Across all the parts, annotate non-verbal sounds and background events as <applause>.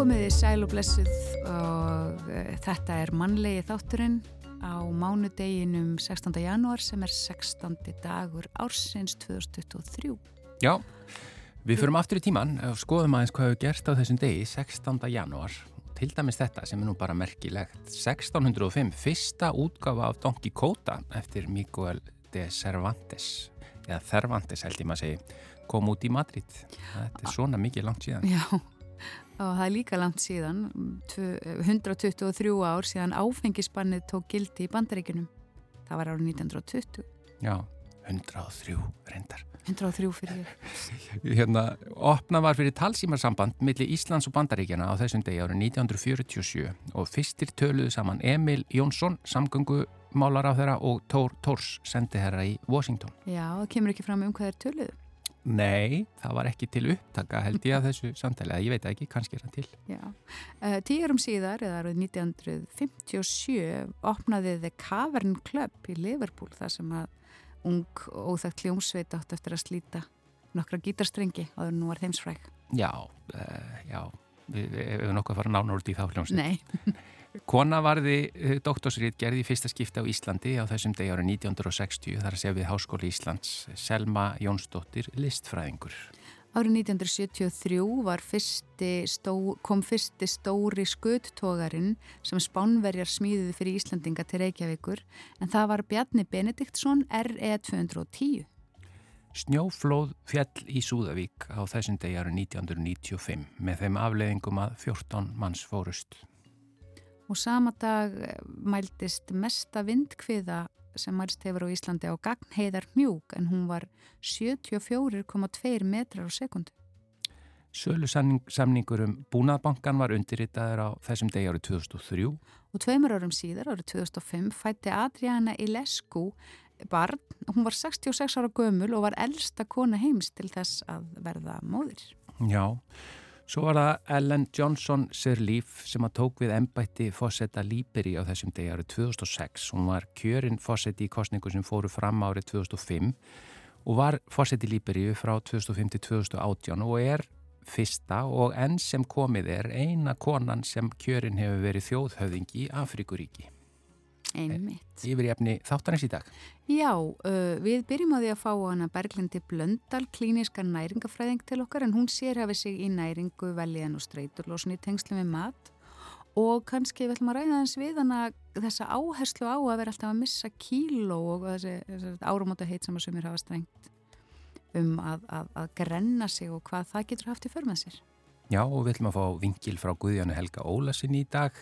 Komiði sæl og blessuð og uh, þetta er mannlegi þátturinn á mánudeginum 16. janúar sem er 16. dagur ársins 2023. Já, við förum aftur í tíman og skoðum aðeins hvað hefur gert á þessum degi 16. janúar. Til dæmis þetta sem er nú bara merkilegt. 1605, fyrsta útgafa af Don Quixote eftir Miguel de Cervantes, eða Cervantes held ég maður segi, kom út í Madrid. Þetta er svona mikið langt síðan. Já, og það er líka langt síðan, 123 ár síðan áfengispannið tók gildi í bandaríkunum. Það var árið 1920. Já, 103 reyndar. 103 fyrir ég. <laughs> Hérna, opna var fyrir talsímarsamband millir Íslands og bandaríkjana á þessum degi árið 1947 og fyrstir töluðu saman Emil Jónsson, samgöngumálar á þeirra og Tór Tórs, sendi herra í Washington. Já, það kemur ekki fram um hvað þeir töluðu. Nei, það var ekki til upptaka held ég að þessu samtali, ég veit ekki, kannski er það til. Já, uh, tíurum síðar, eða árið 1957, opnaði The Cavern Club í Liverpool, þar sem að ung óþægt hljómsveit átt eftir að slíta nokkra gítarstrengi áður nú var þeimsfræk. Já, uh, já, við, hefum nokkuð að fara nána úr því þá hljómsveit. Nei. <laughs> Kona varði doktorsrið gerði í fyrsta skipta á Íslandi á þessum degi árið 1960 þar að segja við Háskóli Íslands Selma Jónsdóttir listfræðingur. Árið 1973 fyrsti stó, kom fyrsti stóri skuttógarinn sem spánverjar smíðuði fyrir Íslandinga til Reykjavíkur en það var Bjarni Benediktsson RE 210. Snjóflóð fjall í Súðavík á þessum degi árið 1995 með þeim afleiðingum að 14 manns fórust og sama dag eh, mæltist mesta vindkviða sem mælst hefur á Íslandi á gagnheiðar mjúk en hún var 74,2 metrar á sekundu. Sölu samningur um Búnaðbankan var undirritaður á þessum degi árið 2003. Og tveimur árum síðar, árið 2005, fætti Adriana Ilescu barn. Hún var 66 ára gömul og var eldsta kona heims til þess að verða móðir. Já, Svo var það Ellen Johnson Sirleaf sem að tók við ennbætti fósetta Líberi á þessum degi árið 2006. Hún var kjörinn fósetti í kostningu sem fóru fram árið 2005 og var fósetti Líberi frá 2005 til 2018 og er fyrsta og enn sem komið er eina konan sem kjörinn hefur verið þjóðhauðingi í Afrikuríki. Einmitt. Yfir í efni þáttanins í dag. Já, uh, við byrjum á því að fá hana Berglindi Blöndal, klíniska næringafræðing til okkar en hún sér hafið sig í næringu, veljiðan og streyturlósun í tengslu með mat og kannski við ætlum að ræða þess við hana þessa áherslu á að vera alltaf að missa kíló og þessi, þessi árumóta heit sem að sumir hafa strengt um að, að, að grenna sig og hvað það getur haft í förmað sér. Já, og við ætlum að fá vingil frá Guðjánu Helga Ólasin í dag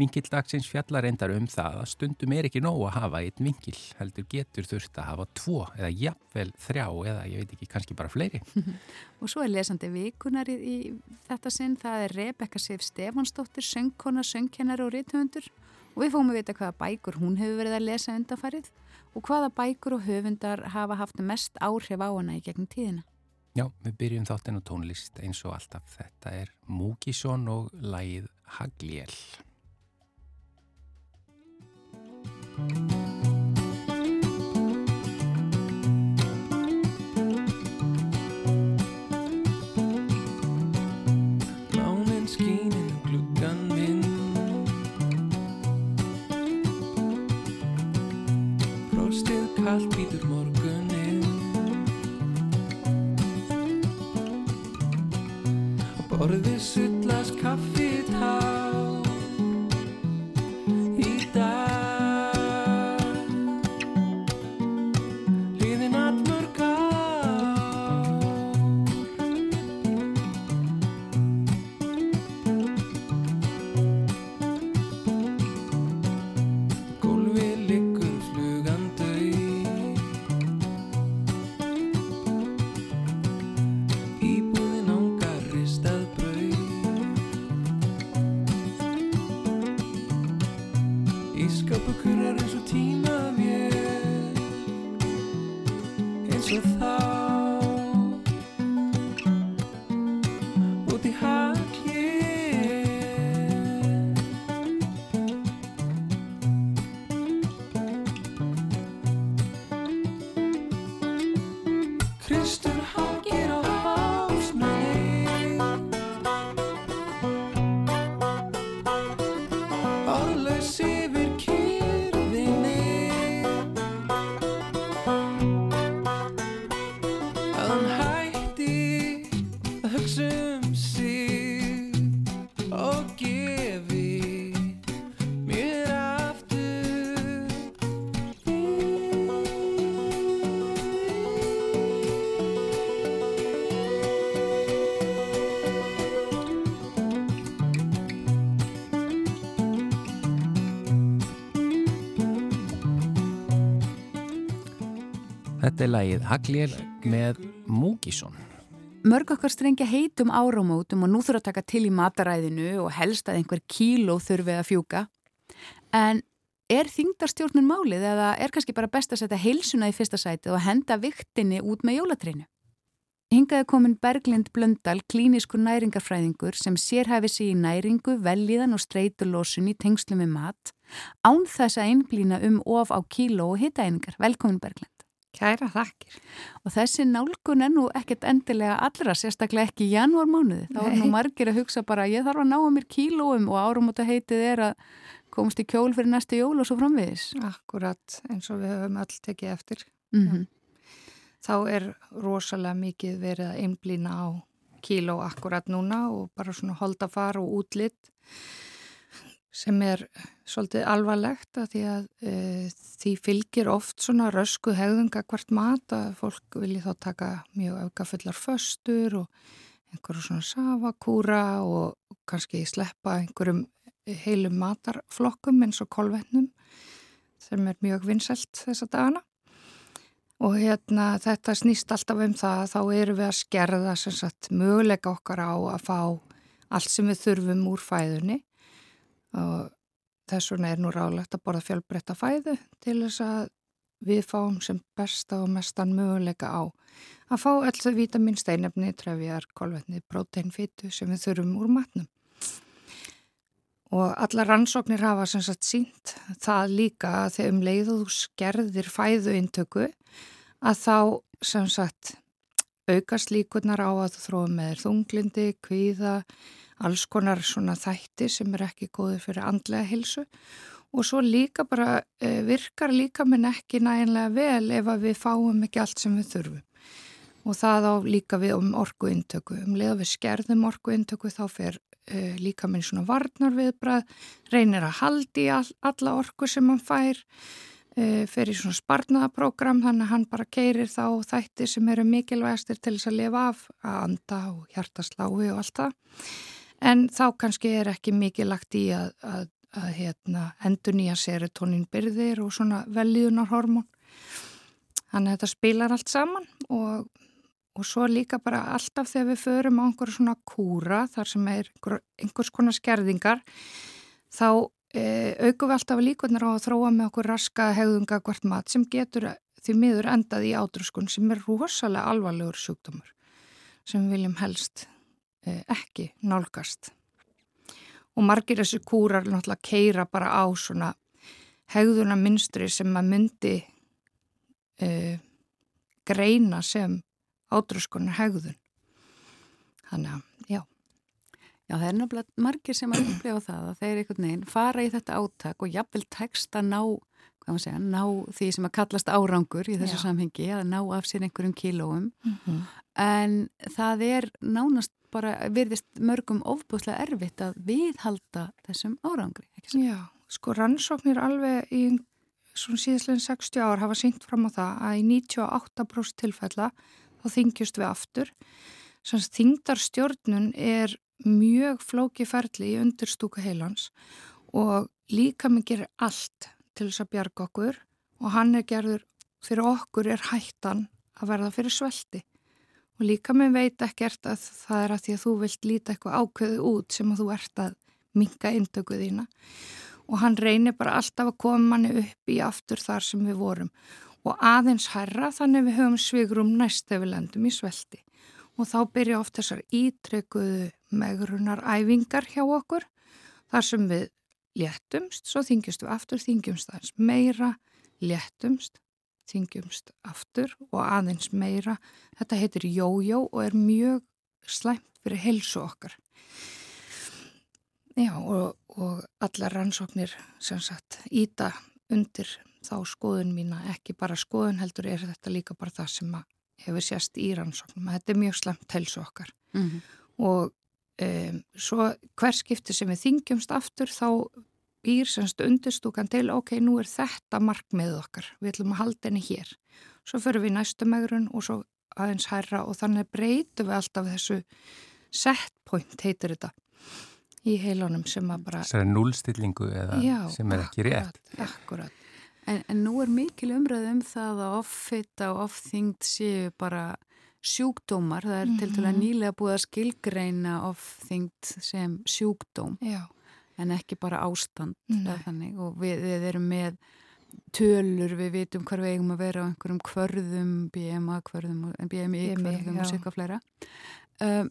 Vingildagsins fjallar endar um það að stundum er ekki nóg að hafa einn vingil, heldur getur þurft að hafa tvo eða jafnvel þrjá eða ég veit ekki, kannski bara fleiri. <laughs> og svo er lesandi vikunar í, í þetta sinn, það er Rebecca Sif Stefansdóttir, söngkona, söngkennari og rítthöfundur og við fóum að vita hvaða bækur hún hefur verið að lesa undanfarið og hvaða bækur og höfundar hafa haft mest áhrif á hana í gegnum tíðina. Já, við byrjum þáttinn á tónlist eins og alltaf. Þetta er Múkisson og lægið Hagliel. Borðið sullast kaffið há Ískapu kurrar eins og tíma Þetta er lægið Haglél með Múkísson. Mörg okkar strengja heitum áramótum og nú þurfa að taka til í mataræðinu og helst að einhver kíló þurfi að fjúka. En er þingdarstjórnun málið eða er kannski bara best að setja heilsuna í fyrsta sætið og henda viktinni út með jólatreinu? Hingaði komin Berglind Blöndal, klíniskur næringarfræðingur sem sérhæfi sig í næringu, velíðan og streyturlósun í tengslum við mat án þess að einblýna um of á kíló og hittaeiningar. Velkomin Berglind. Kæra þakkir. Og þessi nálgun er nú ekkert endilega allra, sérstaklega ekki í janúarmánuði. Þá er nú margir að hugsa bara ég þarf að ná að mér kílóum og áramóta heitið er að komast í kjól fyrir næstu jól og svo framviðis. Akkurat eins og við höfum öll tekið eftir. Mm -hmm. Þá er rosalega mikið verið að einblýna á kíló akkurat núna og bara svona holdafar og útlitt sem er svolítið alvarlegt að því að e, því fylgir oft svona rösku hegðunga hvert mat að fólk vilji þá taka mjög aukafullar föstur og einhverju svona savakúra og kannski sleppa einhverjum heilum matarflokkum eins og kolvetnum sem er mjög vinnselt þessa dagana. Og hérna þetta snýst alltaf um það að þá eru við að skerða sagt, möguleika okkar á að fá allt sem við þurfum úr fæðunni og þess vegna er nú ráðlegt að borða fjölbreytta fæðu til þess að við fáum sem besta og mestan möguleika á að fá alls að vítamin, steinefni, trefjar, kolvetni, proteinfítu sem við þurfum úr matnum. Og alla rannsóknir hafa sem sagt sínt það líka að þegar um leiðu þú skerðir fæðuintöku að þá sem sagt aukast líkunar á að þú þróum með þunglindi, kvíða, alls konar svona þætti sem er ekki góði fyrir andlega hilsu og svo líka bara e, virkar líka minn ekki næginlega vel ef að við fáum ekki allt sem við þurfum. Og það á líka við um orguintöku um leða við skerðum orguintöku þá fer e, líka minn svona varnar viðbrað reynir að haldi all, alla orgu sem hann fær e, fer í svona sparnaðaprógram þannig að hann bara keirir þá þætti sem eru mikilvægastir til þess að lifa af að anda og hjartaslái og allt það en þá kannski er ekki mikið lagt í að, að, að hérna, endur nýja serotonin byrðir og svona velíðunarhormón. Þannig að þetta spilar allt saman og, og svo líka bara alltaf þegar við förum á einhverju svona kúra þar sem er einhver, einhvers konar skerðingar þá e, aukum við alltaf líkunar á að þróa með okkur raska hegðunga hvert mat sem getur því miður endað í átrúskun sem er rosalega alvarlegur sjúkdómur sem við viljum helst ekki nálgast. Og margir þessu kúrar náttúrulega keira bara á svona hegðuna minstri sem að myndi uh, greina sem átrúskonar hegðun. Þannig að, já. Já, það er náttúrulega margir sem að upplifa það að þeir einhvern veginn fara í þetta áttak og jafnvel tekst að ná, hvað maður segja, ná því sem að kallast árangur í þessu já. samhengi, að ná af sér einhverjum kílóum. Mm -hmm. En það er nánast bara virðist mörgum ofbúslega erfitt að viðhalda þessum árangri. Já, sko rannsóknir alveg í svona síðastleginn 60 ár hafa syngt fram á það að í 98% tilfella þá þingjust við aftur. Svona þingdarstjórnun er mjög flóki ferli í undirstúka heilans og líka mig gerir allt til þess að bjarga okkur og hann er gerður fyrir okkur er hættan að verða fyrir svelti og líka með veit ekkert að það er að því að þú vilt líta eitthvað ákveðu út sem að þú ert að minga indökuð þína. Og hann reynir bara alltaf að koma manni upp í aftur þar sem við vorum. Og aðeins herra þannig við höfum svigrum næst þegar við lendum í svelti. Og þá byrja oft þessar ítrekuðu megrunar æfingar hjá okkur þar sem við léttumst, svo þingjumst við aftur, þingjumst aðeins meira, léttumst, þingjumst aftur og aðeins meira. Þetta heitir jójó og er mjög slæmt fyrir helsu okkar. Já og, og allar rannsóknir sem sagt íta undir þá skoðun mína, ekki bara skoðun heldur er þetta líka bara það sem hefur sérst í rannsóknum. Þetta er mjög slæmt helsu okkar mm -hmm. og um, svo hver skipti sem við þingjumst aftur þá býr semst undirstúkan til, ok, nú er þetta markmið okkar, við ætlum að halda henni hér. Svo fyrir við næstu megrun og svo aðeins hæra og þannig breytum við alltaf þessu set point, heitir þetta, í heilunum sem að bara... Er núlstillingu eða Já, sem er ekki rétt. Já, akkurat. En, en nú er mikil umræð um það að offitta og ofþyngd séu bara sjúkdómar. Það er mm -hmm. til að nýlega búið að skilgreina ofþyngd sem sjúkdóm Já. En ekki bara ástand og við, við erum með tölur, við vitum hvar við eigum að vera á einhverjum kvörðum, BMA kvörðum, BMI kvörðum og sér hvað fleira. Um,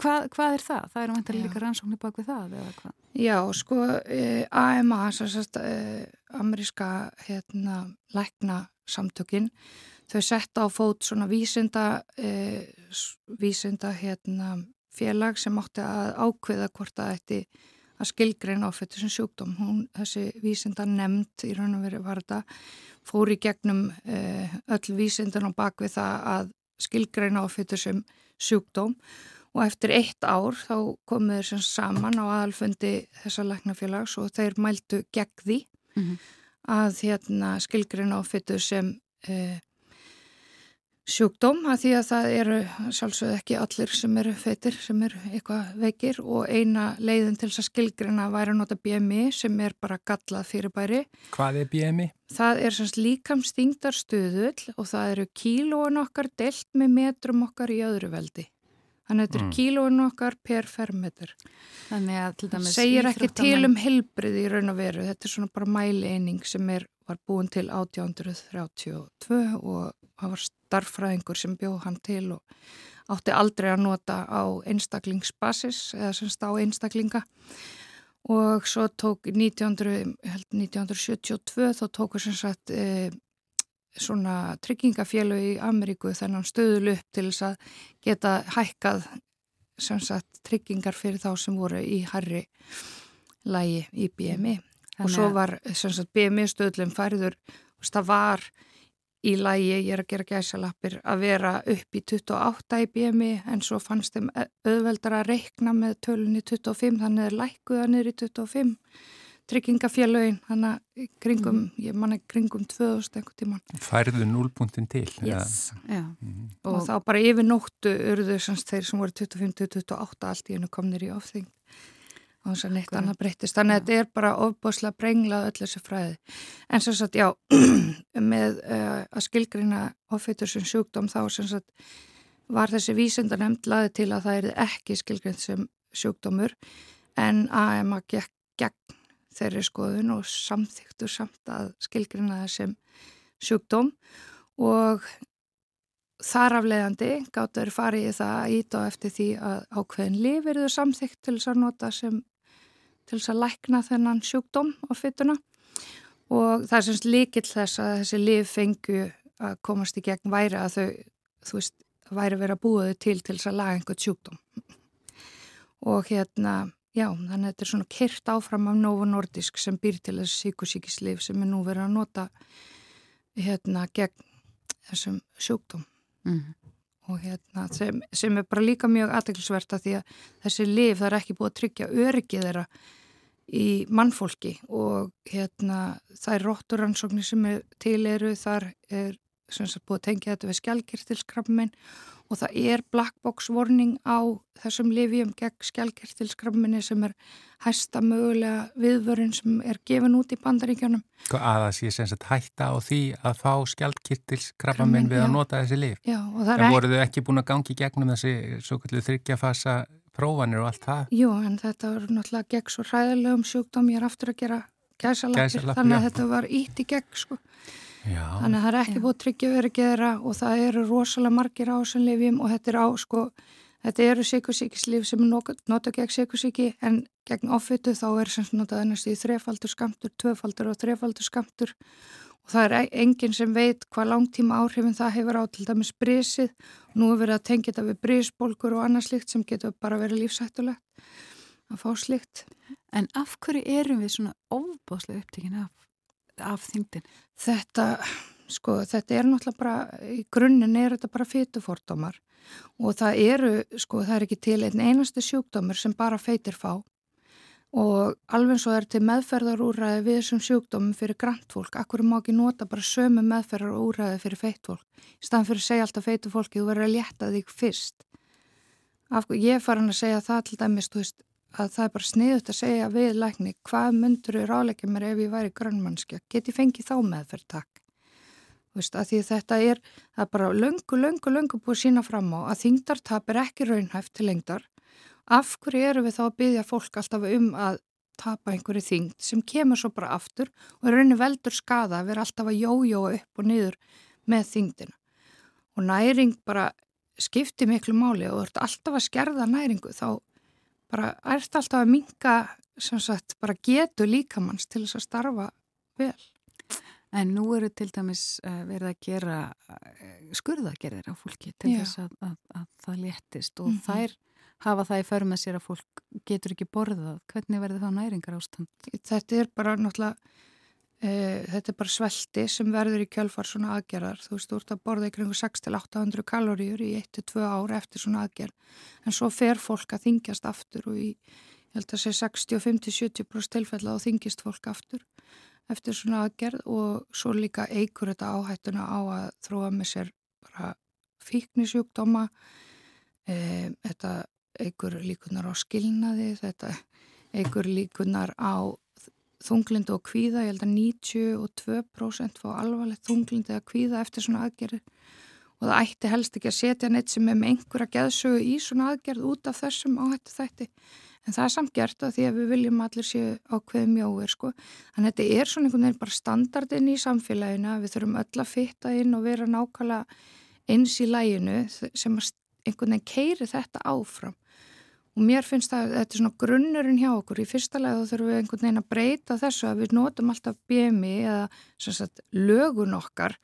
Hvað, hvað er það? Það er um einhverja líka rannsóknir bak við það eða hvað? Já, sko eh, AMA, sérst, eh, ameríska hérna, lækna samtökin, þau setta á fót svona vísinda, eh, vísinda hérna, félag sem átti að ákveða hvort það ætti að skilgreina áfættu sem sjúkdóm. Hún, þessi vísinda nefnd í raun og veri var þetta, fór í gegnum eh, öll vísindan á bakvið það að skilgreina áfættu sem sjúkdóm og eftir eitt ár þá komuð þeir sem saman á aðalfundi þessa læknafélags og þeir mæltu gegn því mm -hmm. að hérna, skilgreina áfittu sem e, sjúkdóm að því að það eru sjálfsögð ekki allir sem eru feitir sem eru eitthvað veikir og eina leiðin til þess að skilgreina væri að nota BMI sem er bara gallað fyrirbæri. Hvað er BMI? Það er semst líkamstingdar stuðull og það eru kílóin okkar delt með metrum okkar í öðru veldi. Þannig að þetta er mm. kílóin okkar per fermetur. Þannig að til dæmis... Segir ekki til um helbrið í raun og veru. Þetta er svona bara mæli eining sem er, var búin til 1832 og það var starffræðingur sem bjóð hann til og átti aldrei að nota á einstaklingsbasis eða semst á einstaklinga. Og svo tók 1900, 1972 þá tóku sem sagt... E, svona tryggingafélag í Ameríku þennan stöðul upp til þess að geta hækkað sagt, tryggingar fyrir þá sem voru í harri lægi í BMI. Og svo var sagt, BMI stöðlum færður og það var í lægi, ég er að gera gæsalappir að vera upp í 28 í BMI en svo fannst þeim auðveldar að reikna með tölunni 25 þannig að það er lækuða niður í 25 tryggingafélögin þannig að kringum, mm. ég manna kringum 2000 einhvern tíman. Færðu núlbúntin til? Yes, já. Mm. Og, og þá bara yfir nóttu urðu semst þeir sem voru 25-28 allt í hennu komnir í ofþing og þess að neitt Hvað? annað breytist. Þannig að þetta er bara ofbúslega brenglað öll þessu fræði. En sem sagt, já, <clears throat> með uh, að skilgrina ofittur sem sjúkdóm þá sem sagt var þessi vísenda nefnd laði til að það er ekki skilgrind sem sjúkdómur en AMA gekk gegn þeirri skoðun og samþyktur samt að skilgrina þessum sjúkdóm og þar afleiðandi gáttu þeir farið í það að íta eftir því að ákveðin lif eru þau samþykt til þess að nota sem til þess að lækna þennan sjúkdóm á fytuna og það er semst líkill þess að þessi lif fengu að komast í gegn væri að þau, þú veist, væri verið að búa þau til til þess að laga einhvert sjúkdóm. Og hérna Já, þannig að þetta er svona kyrt áfram af Novo Nordisk sem býr til þessu síkusíkislif sem er nú verið að nota hérna gegn þessum sjúkdóm. Mm -hmm. Og hérna sem, sem er bara líka mjög aðeinsverta því að þessi lif það er ekki búið að tryggja öryggið þeirra í mannfólki. Og hérna er rótturansóknir sem er til eru þar er sem sagt búið að tengja þetta við skjálkirtilskrafmin og það er black box warning á þessum livjum gegn skjálkertilskrafminni sem er hæsta mögulega viðvörun sem er gefin út í bandaríkjónum. Að það sé sem sagt hætta á því að fá skjálkertilskrafmin við að nota þessi liv. Já, en voru þau ekki búin að gangi gegnum þessi svo kallu þryggjafasa prófanir og allt það? Jú, en þetta var náttúrulega gegn svo ræðilegum sjúkdóm ég er aftur að gera gæsalapir, þannig að já. þetta var ítt í gegn sko. Já, þannig að það er ekki búið tryggja verið geðra og það eru rosalega margir ásanlifjum og þetta er á sko, þetta eru sykursíkislif sem er notað gegn sykursíki en gegn offitu þá er sem notað ennast í þrefaldur skamtur, tvefaldur og þrefaldur skamtur og það er enginn sem veit hvað langtíma áhrifin það hefur á til dæmis brísið nú er verið að tengja þetta við brísbolgur og annað slikt sem getur bara verið lífsættulegt að fá slikt. En af hverju erum við svona ofbáslega upptíkin af af þyngdin? Þetta, sko, þetta er náttúrulega bara, í grunninn er þetta bara fytufordómar og það eru, sko, það er ekki til einn einasti sjúkdómur sem bara feitir fá og alveg svo er til meðferðarúræði við þessum sjúkdómum fyrir grantfólk. Akkur má ekki nota bara sömu meðferðarúræði fyrir feitfólk. Í staðan fyrir að segja alltaf feitufólki, þú verður að létta þig fyrst. Af, ég er farin að segja það til dæmis, þú veist, að það er bara sniðut að segja við lækni hvað myndur þú ráleika mér ef ég væri grönnmannskja, get ég fengið þá meðferð takk. Þetta er, er bara löngu, löngu, löngu búið sína fram á að þingdartap er ekki raunhæft til lengdar. Af hverju eru við þá að byggja fólk alltaf um að tapa einhverju þingd sem kemur svo bara aftur og raunin veldur skada að vera alltaf að jójóa upp og niður með þingdina. Og næring bara skipti miklu máli og þú ert alltaf að skerða næringu þá bara ert alltaf að minga sem sagt bara getur líkamanns til þess að starfa vel. En nú eru til dæmis uh, verið að gera uh, skurðagerðir á fólki til Já. þess að, að, að það léttist og mm -hmm. þær hafa það í för með sér að fólk getur ekki borðað. Hvernig verður það næringar ástand? Þetta er bara náttúrulega, þetta er bara svelti sem verður í kjölfar svona aðgerðar. Þú veist, þú ert að borða kringu 6-800 kaloríur í 1-2 ára eftir svona aðgerð. En svo fer fólk að þingjast aftur og í, ég held að segja 60-50-70% tilfella og þingjast fólk aftur eftir svona aðgerð og svo líka eigur þetta áhættuna á að þróa með sér bara fíknisjúkdóma e, þetta eigur líkunar á skilnaði þetta eigur líkunar á þunglindu og kvíða, ég held að 92% fá alvarlegt þunglindi að kvíða eftir svona aðgerð og það ætti helst ekki að setja neitt sem er með einhverja geðsögu í svona aðgerð út af þessum áhættu þætti En það er samt gert að því að við viljum allir séu ákveði mjóir sko. Þannig að þetta er svona einhvern veginn bara standardin í samfélaginu að við þurfum öll að fitta inn og vera nákvæmlega eins í læginu sem einhvern veginn keiri þetta áfram. Og mér finnst að þetta er svona grunnurinn hjá okkur. Í fyrsta lega þá þurfum við einhvern veginn að breyta þessu að við notum alltaf BMI eða sagt, lögun okkar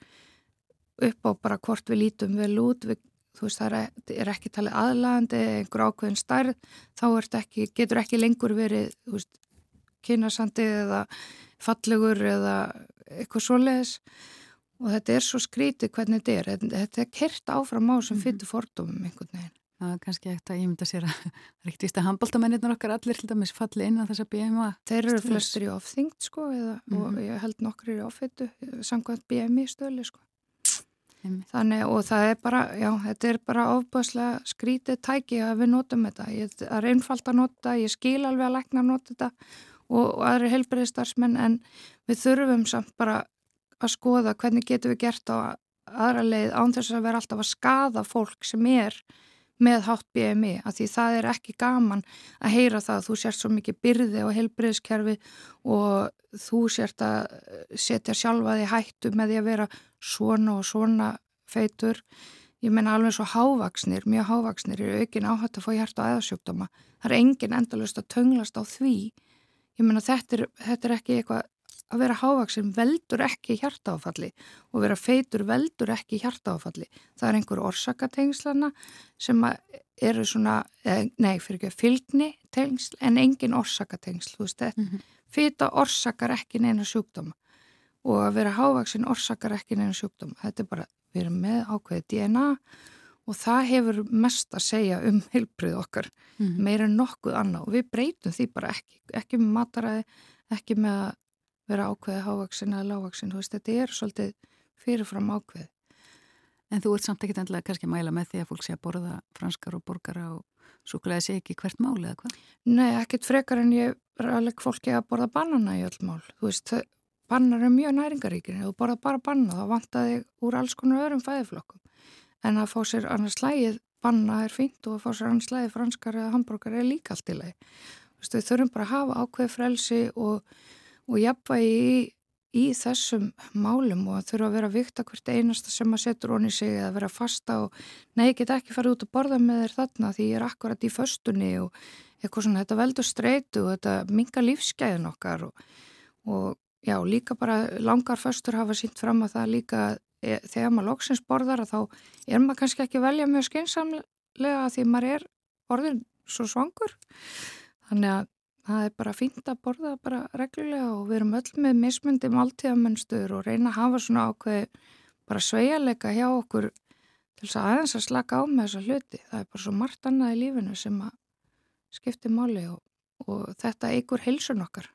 upp á bara hvort við lítum vel út, við þú veist það er, er ekki talið aðlandi einhver ákveðin stærð. Þá ekki, getur ekki lengur verið veist, kynasandi eða fallegur eða eitthvað svoleiðis. Og þetta er svo skrítið hvernig þetta er. Þetta er kert áfram á sem mhm. fyrir fordómum einhvern veginn Það er kannski ekkert að ég myndi að sér að <laughs> það er ekkert að handbóltamennirnar okkar allir til dæmis falli inn á þessa BMA Þeir eru flestir í ofþyngd sko eða, mm -hmm. og mhm. ég held nokkur í ofittu samkvæmt BMI stöli sko Þannig og það er bara, já, þetta er bara ofbáslega skrítið tæki að við notum þetta. Ég, það er einfalt að nota, ég skil alveg að lækna að nota þetta og, og aðri helbriðistarsmenn en við þurfum samt bara að skoða hvernig getum við gert á aðra leið án þess að vera alltaf að skada fólk sem er með hátt BMI að því það er ekki gaman að heyra það að þú sért svo mikið byrði og helbriðskerfi og þú sért að setja sjálfa því hættu með því að vera svona og svona feitur. Ég menna alveg svo hávaksnir, mjög hávaksnir eru aukin áhætt að fá hjart og aðsjókdóma. Það er engin endalust að tönglast á því. Ég menna þetta þetta er ekki eitthvað að vera hávaksin veldur ekki hjartáfalli og vera feitur veldur ekki hjartáfalli. Það er einhver orsakatengslana sem eru svona, nei fyrir ekki fylgni tengsl en engin orsakatengsl, þú veist þetta. Mm -hmm. Fita orsakar ekki neina sjúkdóma og að vera hávaksin orsakar ekki neina sjúkdóma. Þetta er bara, við erum með ákveði DNA og það hefur mest að segja um heilbrið okkar mm -hmm. meira en nokkuð annað og við breytum því bara ekki, ekki með mataræði, ekki með að vera ákveði hávaksin eða lágvaksin, þú veist, þetta er svolítið fyrirfram ákveði. En þú ert samt ekkit endilega kannski að mæla með því að fólk sé að borða franskar og borgara og súkulega sé ekki hvert mál eða hvað? Nei, ekkit frekar en ég er alveg fólki að borða bannana í öll mál. Þú veist, bannar er mjög næringaríkir. Þú borða bara banna þá vantar þig úr alls konar öðrum fæðiflokkum. En að fá sér annars slægið banna er fínt og að fá sér annars slægið franskar eða hambúrgar er líka allt í lagi. Þú veist, við þurfum bara að hafa ákveð frelsi og og jafnvægi í, í þessum málum og að þurfa að vera vikta hvert einasta sem að setur honi sig eða vera fasta og nei, ég get ekki farið út að borða með þér þarna því ég er akkurat í föstunni og eitthvað svona, þetta veldur streitu og þetta minga lífsgæðin okkar og, og já, líka bara langar föstur hafa sínt fram að það líka e, þegar maður loksins borðar að þá er maður kannski ekki velja mjög skinsamlega því maður er orðin svo svangur. Þannig að það er bara fínt að borða bara reglulega og við erum öll með mismundi máltíðamönstur og reyna að hafa svona ákveði bara sveialega hjá okkur til þess að aðeins að slaka á með þessa hluti. Það er bara svo margt annað í lífinu sem að skipti máli og, og þetta eigur heilsun okkar.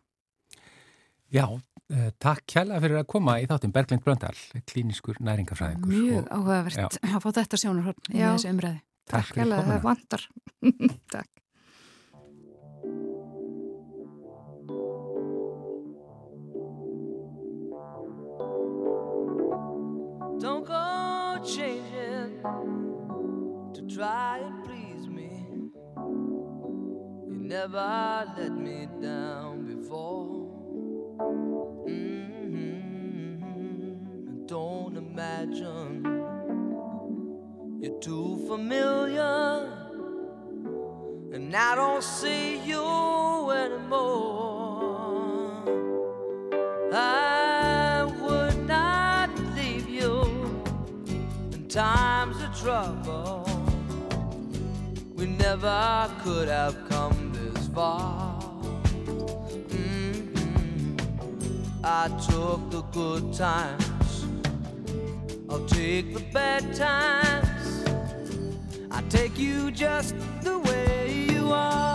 Já, uh, takk kjæla fyrir að koma í þáttum Berglind Bröndal, klíniskur næringafræðingur. Mjög áhugavert að fá þetta sjónarhörn í þessu umræði. Takk, takk kjæla, það vantar. <laughs> takk. Never let me down before. Mm-hmm. Don't imagine you're too familiar, and I don't see you anymore. I would not leave you in times of trouble. We never could have come Mm-hmm. I took the good times, I'll take the bad times. I take you just the way you are.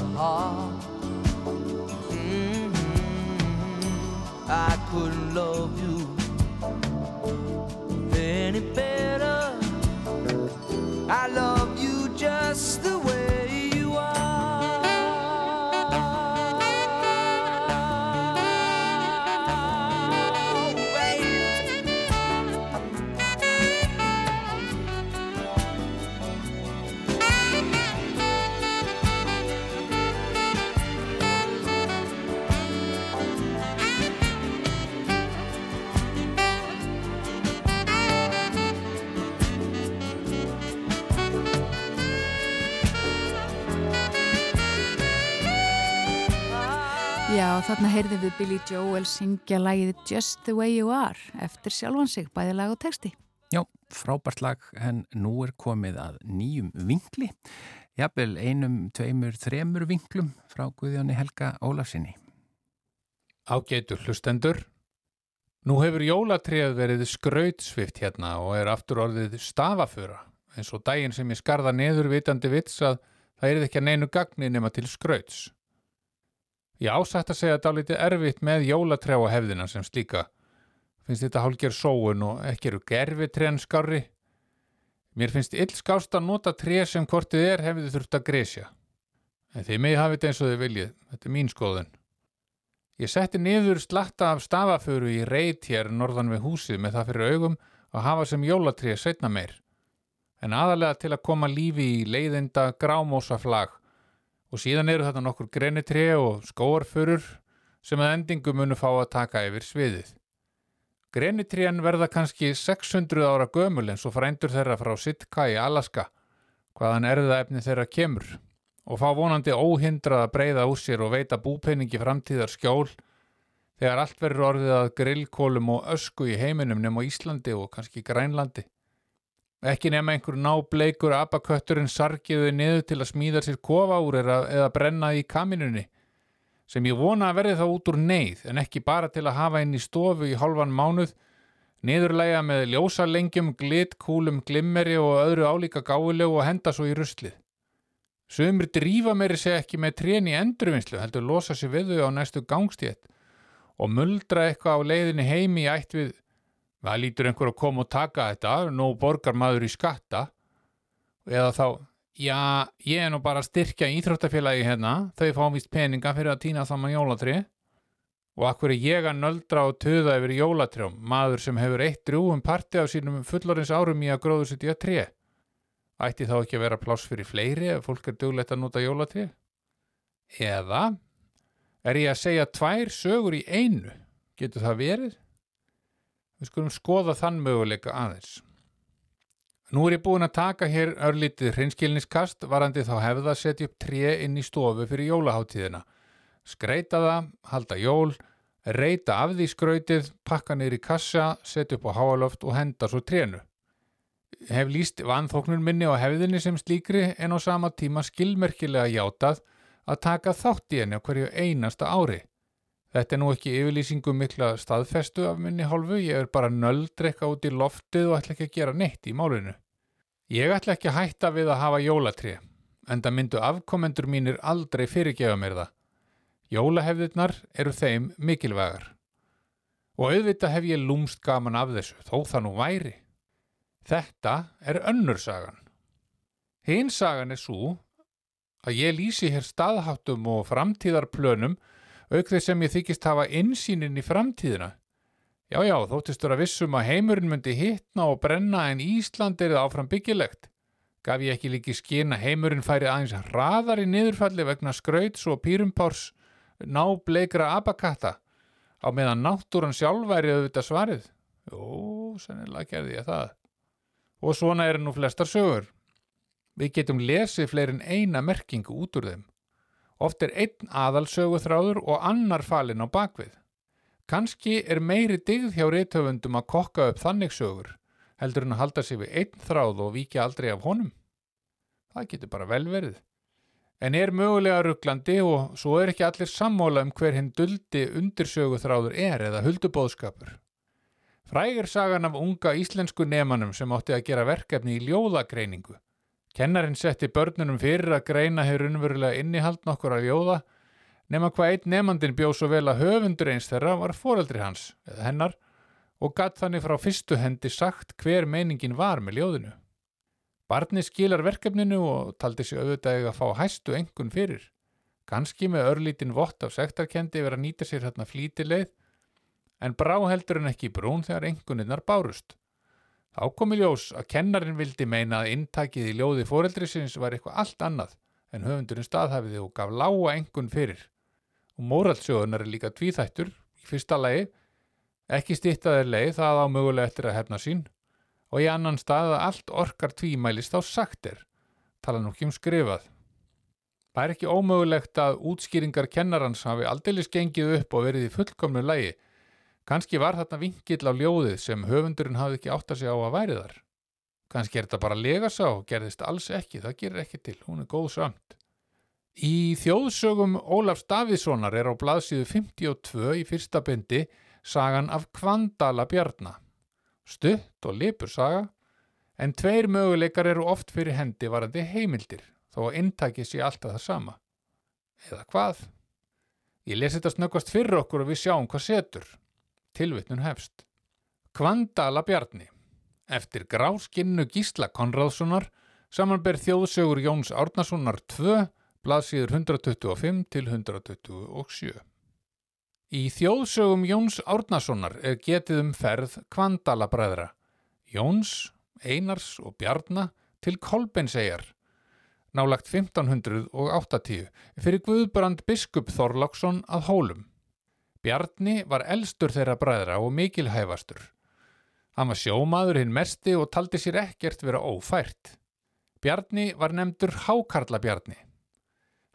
heart. Mhm. I couldn't love you any better. I love þarna heyrðum við Billy Joel syngja lagið Just the way you are eftir sjálfan sig, bæði lag og texti. Já, frábært lag, en nú er komið að nýjum vinkli. Jafnvel einum, tveimur, þremur vinklum frá Guðjóni Helga Ólafsinni. Ágætur hlustendur. Nú hefur jólatrið verið skrautsvift hérna og er aftur orðið stafafura eins og daginn sem ég skarða neður vitandi vits að það er ekki að neinu gagni nema til skrauts. Ég ásætt að segja að það er lítið erfitt með jólatrjá hefðina sem slíka. Finnst þetta hálfgerð sóun og ekki eru gerfi trén skári. Mér finnst illskást að nota tré sem hvortið er hefði þurft að gresja. En þið mig hafið þetta eins og þið viljið. Þetta er mín skoðun. Ég setti niður slatta af stafaföru í reit hér norðan við húsið með það fyrir augum að hafa sem jólatrið setna meir. En aðalega til að koma lífi í leiðinda grámósa flag og síðan eru þetta nokkur grenitré og skóarförur sem að endingu munu fá að taka yfir sviðið. Grenitrén verða kannski 600 ára gömul eins og frændur þeirra frá Sitka í Alaska, hvaðan erðaefni þeirra kemur og fá vonandi óhindrað að breyða úr sér og veita búpenningi framtíðar skjól þegar allt verður orðið að grillkólum og ösku í heiminum nema Íslandi og kannski Grænlandi. Ekki nema einhver nábleikur abakötturinn sargiðu niður til að smíða sér kofa úr eða, brenna í kaminunni sem ég vona að verði þá út úr neyð en ekki bara til að hafa inn í stofu í hálfan mánuð niðurlega með ljósalengjum, glitkúlum, glimmeri og öðru álíka gáulegu og henda svo í ruslið. Sumir drífa meiri segja ekki með trén í endurvinnslu heldur losa sér við þau á næstu gangstétt og muldra eitthvað á leiðinni heimi í ætt við Það lítur einhver að koma og taka þetta, nú borgar maður í skatta eða þá, já, ég er nú bara að styrkja íþróttafélagi hérna, þau fá vist peninga fyrir að týna saman jólatri og akkur er ég að nöldra og töða yfir jólatrjóm, maður sem hefur eitt drúum parti af sínum fullorins árum í að gróðu í að tre. Ætti þá ekki að vera pláss fyrir fleiri ef fólk er duglegt að nota jólatri? Eða er ég að segja tvær sögur í einu? Getur það verið? Við skulum skoða þann möguleika aðeins. Nú er ég búin að taka hér örlítið hreinskilniskast varandi þá hefða setja upp tré inn í stofu fyrir jólaháttíðina. Skreita það, halda jól, reyta af því skrautið, pakka í kassa, setja upp á háaloft og henda svo trénu. hef líst vanþóknun minni á hefðinni sem slíkri en á sama tíma skilmerkilega játað að taka þátt í henni á hverju einasta ári. Þetta er nú ekki yfirlýsingum mikla staðfestu af minni hálfu, ég er bara nöldrekka út í loftið og ætla ekki að gera neitt í málinu. Ég ætla ekki að hætta við að hafa jólatri, en það myndu afkomendur mínir aldrei fyrirgefa mér það. Jólahefðirnar eru þeim mikilvægar. Og auðvitað hef ég lúmst gaman af þessu, þó það nú væri. Þetta er önnur sagan. Hinn sagan er svo að ég lýsi hér staðháttum og framtíðarplönum auk þess sem ég þykist hafa insýnin í framtíðina. Já, já, þóttistur að vissum að heimurinn myndi hittna og brenna en Ísland er það áfram byggilegt. Gaf ég ekki líki skina heimurinn færi aðeins hraðar í niðurfalli vegna skrauts og pýrumpárs ná bleikra abakatta á meðan náttúran sjálf væri auðvitað svarið. Jó, sannilega gerði ég það. Og svona eru nú flestar sögur. Við getum lesið fleirin eina merkingu út úr þeim. Oft er einn aðalsöguþráður og annar falin á bakvið. Kanski er meiri digð hjá reytöfundum að kokka upp þannig sögur, heldur en að halda sig við einn þráð og viki aldrei af honum. Það getur bara vel verið. En er mögulega rugglandi og svo er ekki allir sammóla um hver hinn duldi undirsöguþráður er eða huldubóðskapur. Frægir sagan af unga íslensku nemanum sem átti að gera verkefni í ljóðagreiningu. Kennarinn setti börnunum fyrir að greina hefur unnverulega innihald nokkur að ljóða nema hvað einn nefandin bjóð svo vel að höfundur eins þeirra var foreldri hans, eða hennar, og gatt þannig frá fyrstu hendi sagt hver meiningin var með ljóðinu. Barni skilar verkefninu og taldi sig auðvitað að fá hæstu engun fyrir. Ganski með örlítin vott af sektarkendi verið að nýta sér hérna flítileið, en brá heldur en ekki brún þegar enguninnar bárust. Þá kom í ljós að kennarin vildi meina að intakið í ljóði foreldrisins var eitthvað allt annað en höfundurinn staðhafiði og gaf lága engun fyrir. Og móraldsjóðunar er líka tvíþættur í fyrsta lagi, ekki stýttaðir leið það á mögulega eftir að hefna sín og í annan stað að allt orkar tvímælist á saktir, tala nú ekki um skrifað. Það er ekki ómögulegt að útskýringar kennarans hafi aldeilis gengið upp og verið í fullkomnu lagi Kanski var þarna vingill á ljóðið sem höfundurinn hafði ekki átt að segja á að væri þar. Kanski er þetta bara legasá, gerðist alls ekki, það gerir ekki til, hún er góð samt. Í þjóðsögum Ólafs Davíðssonar er á blaðsíðu 52 í fyrsta byndi sagan af Kvandala Bjarnar. Stutt og lipur saga, en tveir möguleikar eru oft fyrir hendi varandi heimildir, þó að intakið sé alltaf það sama. Eða hvað? Ég lesi þetta snöggast fyrir okkur og við sjáum hvað setur. Tilvittnun hefst. Kvandala Bjarni. Eftir gráskinnu Gísla Konradssonar samanber þjóðsögur Jóns Árnasonar 2, blaðsíður 125 til 127. Í þjóðsögum Jóns Árnasonar er getið um ferð Kvandala bræðra, Jóns, Einars og Bjarna til Kolbensegjar, nálagt 1580, fyrir Guðbrand Biskup Þorláksson að hólum. Bjarni var elstur þeirra bræðra og mikilhæfastur. Hann var sjómaður hinn mesti og taldi sér ekkert vera ófært. Bjarni var nefndur Hákarla Bjarni.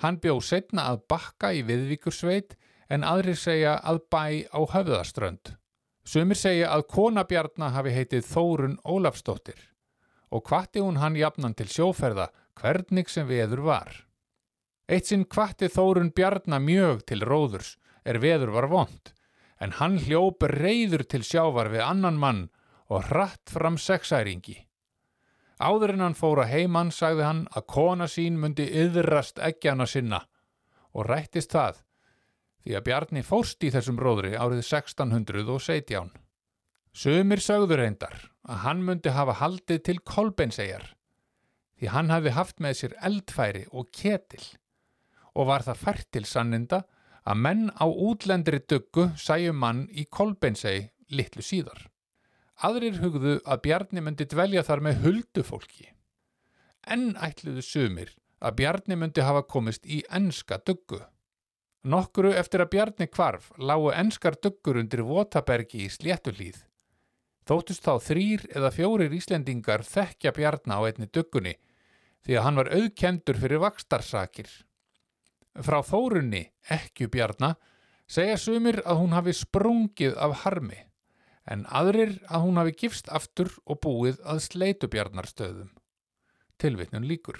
Hann bjó setna að bakka í viðvíkursveit en aðrir segja að bæ á höfðaströnd. Sumir segja að kona Bjarnar hafi heitið Þórun Ólafsdóttir og hvati hún hann jafnan til sjóferða hvernig sem veður var. Eitt sinn hvati Þórun Bjarnar mjög til róðurs er veður var vond, en hann hljóp reyður til sjávar við annan mann og hratt fram sexæringi. Áður en hann fóra heimann sagði hann að kona sín myndi yðrast eggjana sinna og rættist það því að Bjarni fórst í þessum róðri árið 1617. Sumir sagður reyndar að hann myndi hafa haldið til kolbeinsegjar því hann hafi haft með sér eldfæri og ketil og var það fært til sanninda að menn á útlendri döggu sæju mann í Kolbeinsei litlu síðar. Aðrir hugðu að Bjarni myndi dvelja þar með huldufólki. Enn ætluðu sumir að Bjarni myndi hafa komist í enska döggu. Nokkuru eftir að Bjarni kvarf lágu enskar döggur undir Votabergi í Sléttulíð. Þóttust þá þrýr eða fjórir Íslendingar þekkja Bjarni á einni döggunni því að hann var auðkendur fyrir vakstarsakir. Frá þórunni, ekki bjarna, segja sumir að hún hafi sprungið af harmi, en aðrir að hún hafi gifst aftur og búið að sleitubjarnarstöðum. Tilvitnun líkur.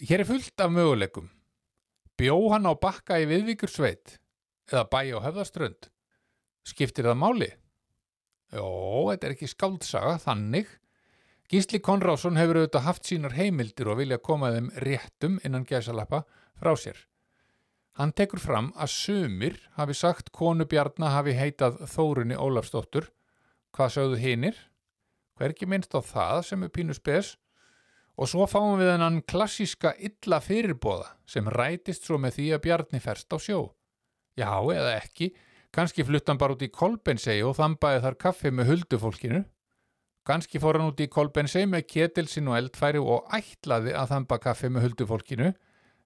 Hér er fullt af möguleikum. Bjó hann á bakka í viðvíkur sveit eða bæ á höfðaströnd. Skiptir það máli? Jó, þetta er ekki skáldsaga, þannig. Gísli Konrásson hefur auðvitað haft sínar heimildir og vilja koma þeim réttum innan gæsalappa frá sér. Hann tekur fram að sumir hafi sagt konu Bjarnar hafi heitað Þórunni Ólafsdóttur. Hvað sögðu hinnir? Hver ekki minnst á það sem er pínu spes? Og svo fáum við hennan klassíska illa fyrirbóða sem rætist svo með því að Bjarni ferst á sjó. Já, eða ekki, kannski fluttan bara út í Kolbensei og þambaði þar kaffi með huldufólkinu. Kannski fór hann út í Kolbensei með ketilsinn og eldfæri og ætlaði að þamba kaffi með huldufólkinu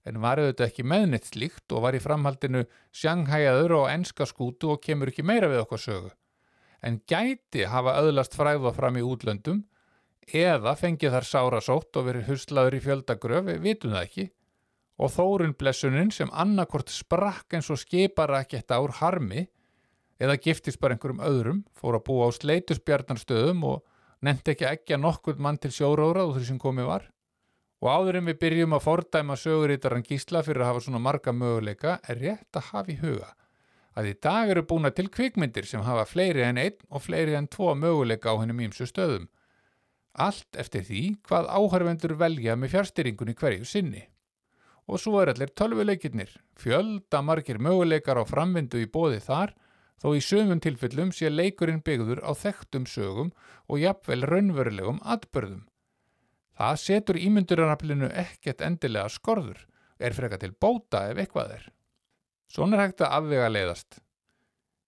en var auðvitað ekki meðnitt slíkt og var í framhaldinu sjanghæjaður og enska skútu og kemur ekki meira við okkar sögu. En gæti hafa öðlast fræða fram í útlöndum eða fengið þar sára sótt og verið huslaður í fjöldagröf, við vitum það ekki. Og þórun blessunin sem annarkort sprakk eins og skipara ekkert ár harmi eða giftist bara einhverjum öðrum, fór að búa á sleitusbjarnarstöðum og nefndi ekki ekki að nokkur mann til sjóróra og því sem komið var. Og áður en við byrjum að fordæma sögurítaran gísla fyrir að hafa svona marga möguleika er rétt að hafa í huga að í dag eru búna til kvikmyndir sem hafa fleiri en einn og fleiri en tvo möguleika á hennum ímsu stöðum. Allt eftir því hvað áhörvendur velja með fjárstyringunni hverju sinni. Og svo er allir tölvuleikirnir, fjölda margir möguleikar á framvindu í bóði þar, þó í sömum tilfellum sé leikurinn byggður á þekktum sögum og jafnvel raunverulegum atbörðum. Það setur ímynduraraflinu ekkert endilega skorður, er freka til bóta ef eitthvað er. Svona er hægt að afvega leiðast.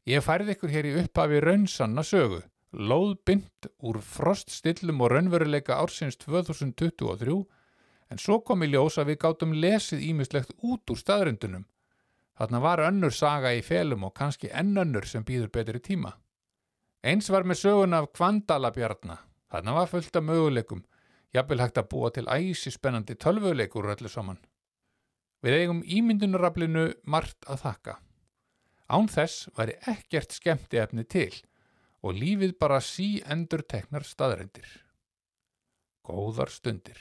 Ég færði ykkur hér í upphafi raunsanna sögu, lóðbind úr froststillum og raunveruleika ársins 2023, en svo kom í ljós að við gátum lesið ímislegt út úr staðrindunum. Þarna var önnur saga í felum og kannski enn önnur sem býður betri tíma. Eins var með sögun af Kvandalabjarna. Þarna var fullt af möguleikum, jafnvel hægt að búa til æsi spennandi tölvuleikur öllu saman. Við eigum ímyndunaraflinu margt að þakka. Án þess væri ekkert skemmti efni til og lífið bara sí endur teknar staðrendir. Góðar stundir.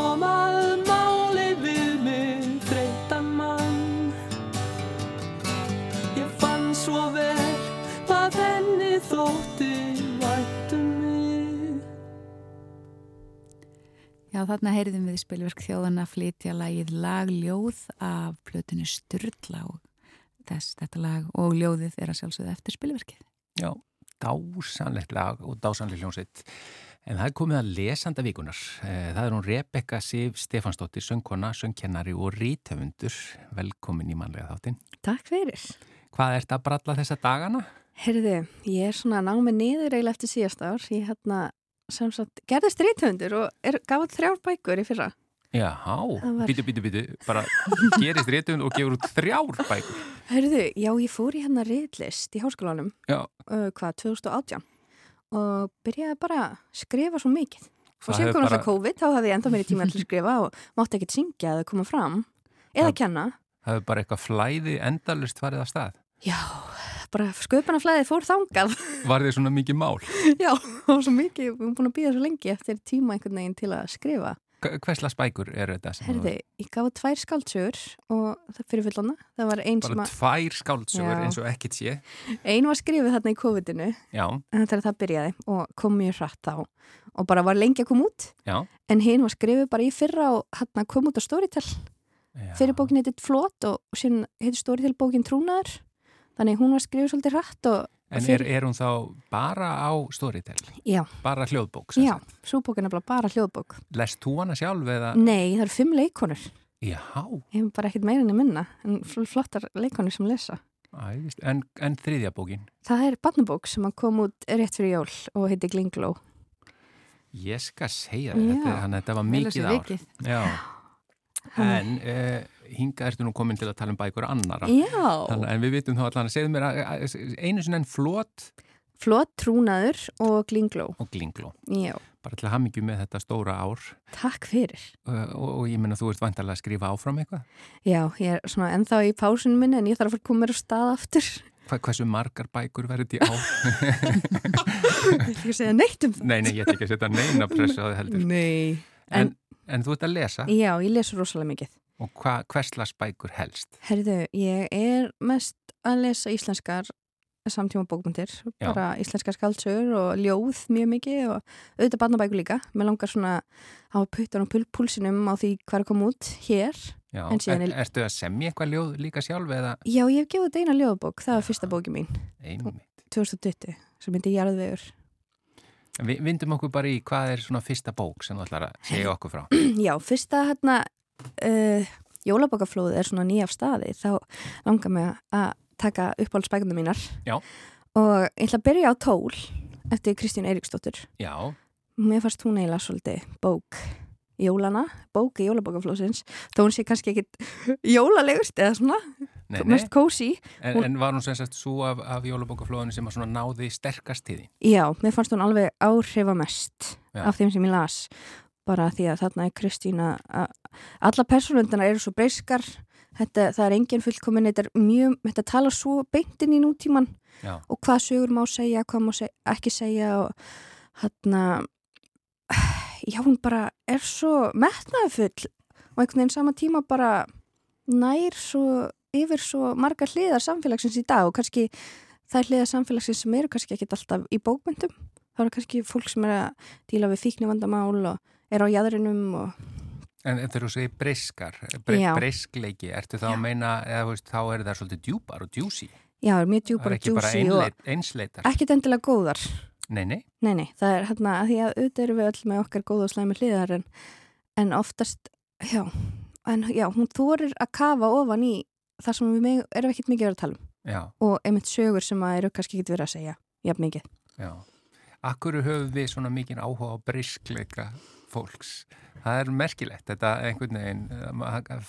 Kom að máli við mig þreytan mann Ég fann svo vel hvað henni þótti vættum mig Já, þarna heyrðum við spilverk þjóðana að flytja lagið lagljóð af plötinu Sturla og þess þetta lag og ljóðið er að sjálfsögða eftir spilverkið. Já, dásanlegt lag og dásanlegt hljómsitt. En það er komið að lesanda vikunar. Eh, Það er hún Rebecca Sif Stefansdóttir, söngkona, söngkennari og rítöfundur. Velkomin í mannlega þáttin. Takk fyrir. Hvað ert að bralla þessa dagana? Herðu, ég er svona námið niður eiginlega eftir síðast ár. Ég hérna, sem sagt, gerðist reythöndur og er gafað þrjár bækur í fyrra. Já, var- bítu, bítu, bítu, bara gerist réttum og gefur út þrjár bækur. Herðu, já, ég fór í hérna reyðlist í háskólanum, uh, hvað, 2018 og byrjaði bara að skrifa svo mikið. Og Það síðan kom náttúrulega COVID, þá hafði ég enda meiri tíma til að <laughs> skrifa og mátti ekkert syngja eða koma fram eða Það- kenna. það hefur bara eitthvað flæði endalust farið að stað. Já, bara sköpunaflæðið fór þangað. Var þið svona mikið mál? <laughs> Já, og svo mikið, við erum búin að býða svo lengi eftir tíma einhvern veginn til að skrifa. Hverslas bækur eru þetta? Herði, ég gaf tvær skáldsögur og það fyrir fullana. Það var ein sem Bara að, tvær skáldsögur eins og ekkert sé. ein var skrifið þarna í COVID-inu þegar það byrjaði og kom mjög hratt þá og bara var lengi að koma út. já. En hinn var skrifið bara í fyrra og hann kom út á Storytel. já. Fyrir bókin heitir Flót og síðan heitir Storytel bókin Trúnaður. Þannig hún var skrifið svolítið hratt og En er, er hún þá bara á Storytel? Já, Bara hljóðbók? já, sagt? svo bókin er bara, hljóðbók. Lest þú hana sjálf eða? Nei, það eru fimm leikonur. Já, Ég hef bara ekkert að minna en fl- flottar leikonur sem lesa. æðist. En, en þriðja bókin? Það er barnabók sem kom út rétt fyrir jól og heitir Glingló. Ég skal segja þetta, þannig að þetta var mikið ár. Já. En uh, hinga ertu nú komin til að tala um bækur annara. Já. Þannig, en við vitum þá allan að segðu mér að, að, einu sinni en flott Flott trúnaður og Glingló. og glingló. Já, Bara til að hamingju með þetta stóra ár takk fyrir. uh, og, og ég menna þú ert vantarlega að skrifa áfram eitthvað. Já, ég er svona ennþá í pásunum minni en ég þarf að að koma mér á stað aftur. Hva, hversu margar bækur verður þetta á? <laughs> Ég vil ekki segja neitt um það. nei, nei, ég ætla ekki að setja neina pressu á það heldur. Nei. En, en þú ert að lesa Já, ég lesu rosalega mikið. Og hva, hverslas bækur helst? Herðu, ég er mest að lesa íslenskar samtíma bókmyndir, Já. bara íslenskar skaldsögur og ljóð mjög mikið og auðvitað barnabækur líka. Mér langar svona að hafa puttan og púlsinum á því hvað er koma út hér. Já, er, er- ertu að semja eitthvað ljóð líka sjálf eða Já, ég hef gefið þetta eina ljóðbók, það var fyrsta bóki mín, einmitt? 2020, sem myndi Jarðvegur. Vi, vindum okkur bara í hvað er svona fyrsta bók sem þú ætlar að segja okkur frá. <clears throat> Já, fyrsta hérna uh, jólabókaflóð er svona nýjaf staði þá langar mig að taka uppáhaldsbækuna mínar. Já. og ég ætla að byrja á Tól eftir Kristín Eiríksdóttur Já, mér fannst hún eiginlega svolítið bók jólana, bók í jólabókaflóðsins þó hún sé kannski ekkit <laughs> jólalegust eða svona, nei, mest kósi En, Hún- en var hún sem sagt svo af, af jólabókaflóðinu sem að svona náði sterkast til þín? já, mér fannst hún alveg áhrifamest af þeim sem ég las bara því að þarna er Kristín að að- alla persónundana eru svo breyskar þetta, það er engin fullkomin þetta er mjög, þetta tala svo beintin í nútíman Já, og hvað sögur má segja, hvað má seg, ekki segja og hann já, hún bara er svo metnaðfull og einhvern veginn sama tíma bara nær svo yfir svo margar hliðar samfélagsins í dag og kannski þær hliðar samfélagsins sem eru kannski ekkit alltaf í bókmyndum þá eru kannski fólk sem er að díla við fíknivandamál og er á jæðrinum og en þegar þú segir Já. breyskleiki, ertu þá að meina, eða veist, þá er það svolítið djúpar og djúsi. já, er mjög Það djúpar er og ekki bara djúsi og einleit, einsleitar. ekkit endilega góðar Nei, nei, Nei, nei, það er hérna að því að auðvitað erum við öll með okkar góða og slæmi hliðar en, en oftast, já, en já, hún þorir að kafa ofan í það sem við meg, erum ekkert mikið verið að tala um já, og einmitt sögur sem að eru kannski ekkert verið að segja, jafn mikið. já. Akkur höfum við svona mikið áhuga á breyskleika fólks? Það er merkilegt, þetta einhvern veginn,